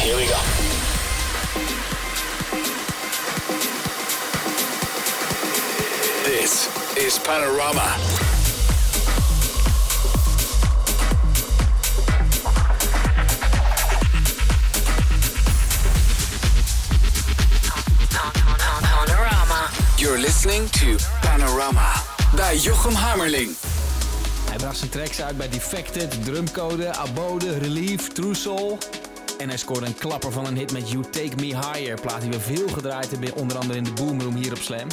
Here we go. This is Panorama. Panorama. You're listening to Panorama bij Jochem Hammerling. Hij bracht zijn tracks uit bij Defected, Drumcode, Abode, Relief, True Soul. En hij scoorde een klapper van een hit met You Take Me Higher. Plaat die we veel gedraaid hebben, onder andere in de Boomroom hier op Slam.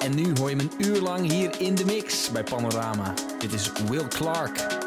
En nu hoor je hem een uur lang hier in de mix bij Panorama. Dit is Will Clark.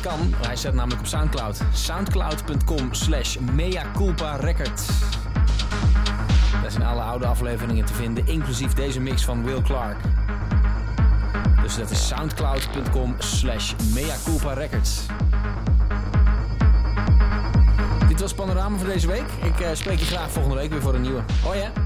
Kan. Hij staat namelijk op Soundcloud. Soundcloud.com slash record. Daar zijn alle oude afleveringen te vinden, inclusief deze mix van Will Clark. Dus dat is soundcloud.com slash records. Dit was Panorama voor deze week. Ik uh, spreek je graag volgende week weer voor een nieuwe. Hoi!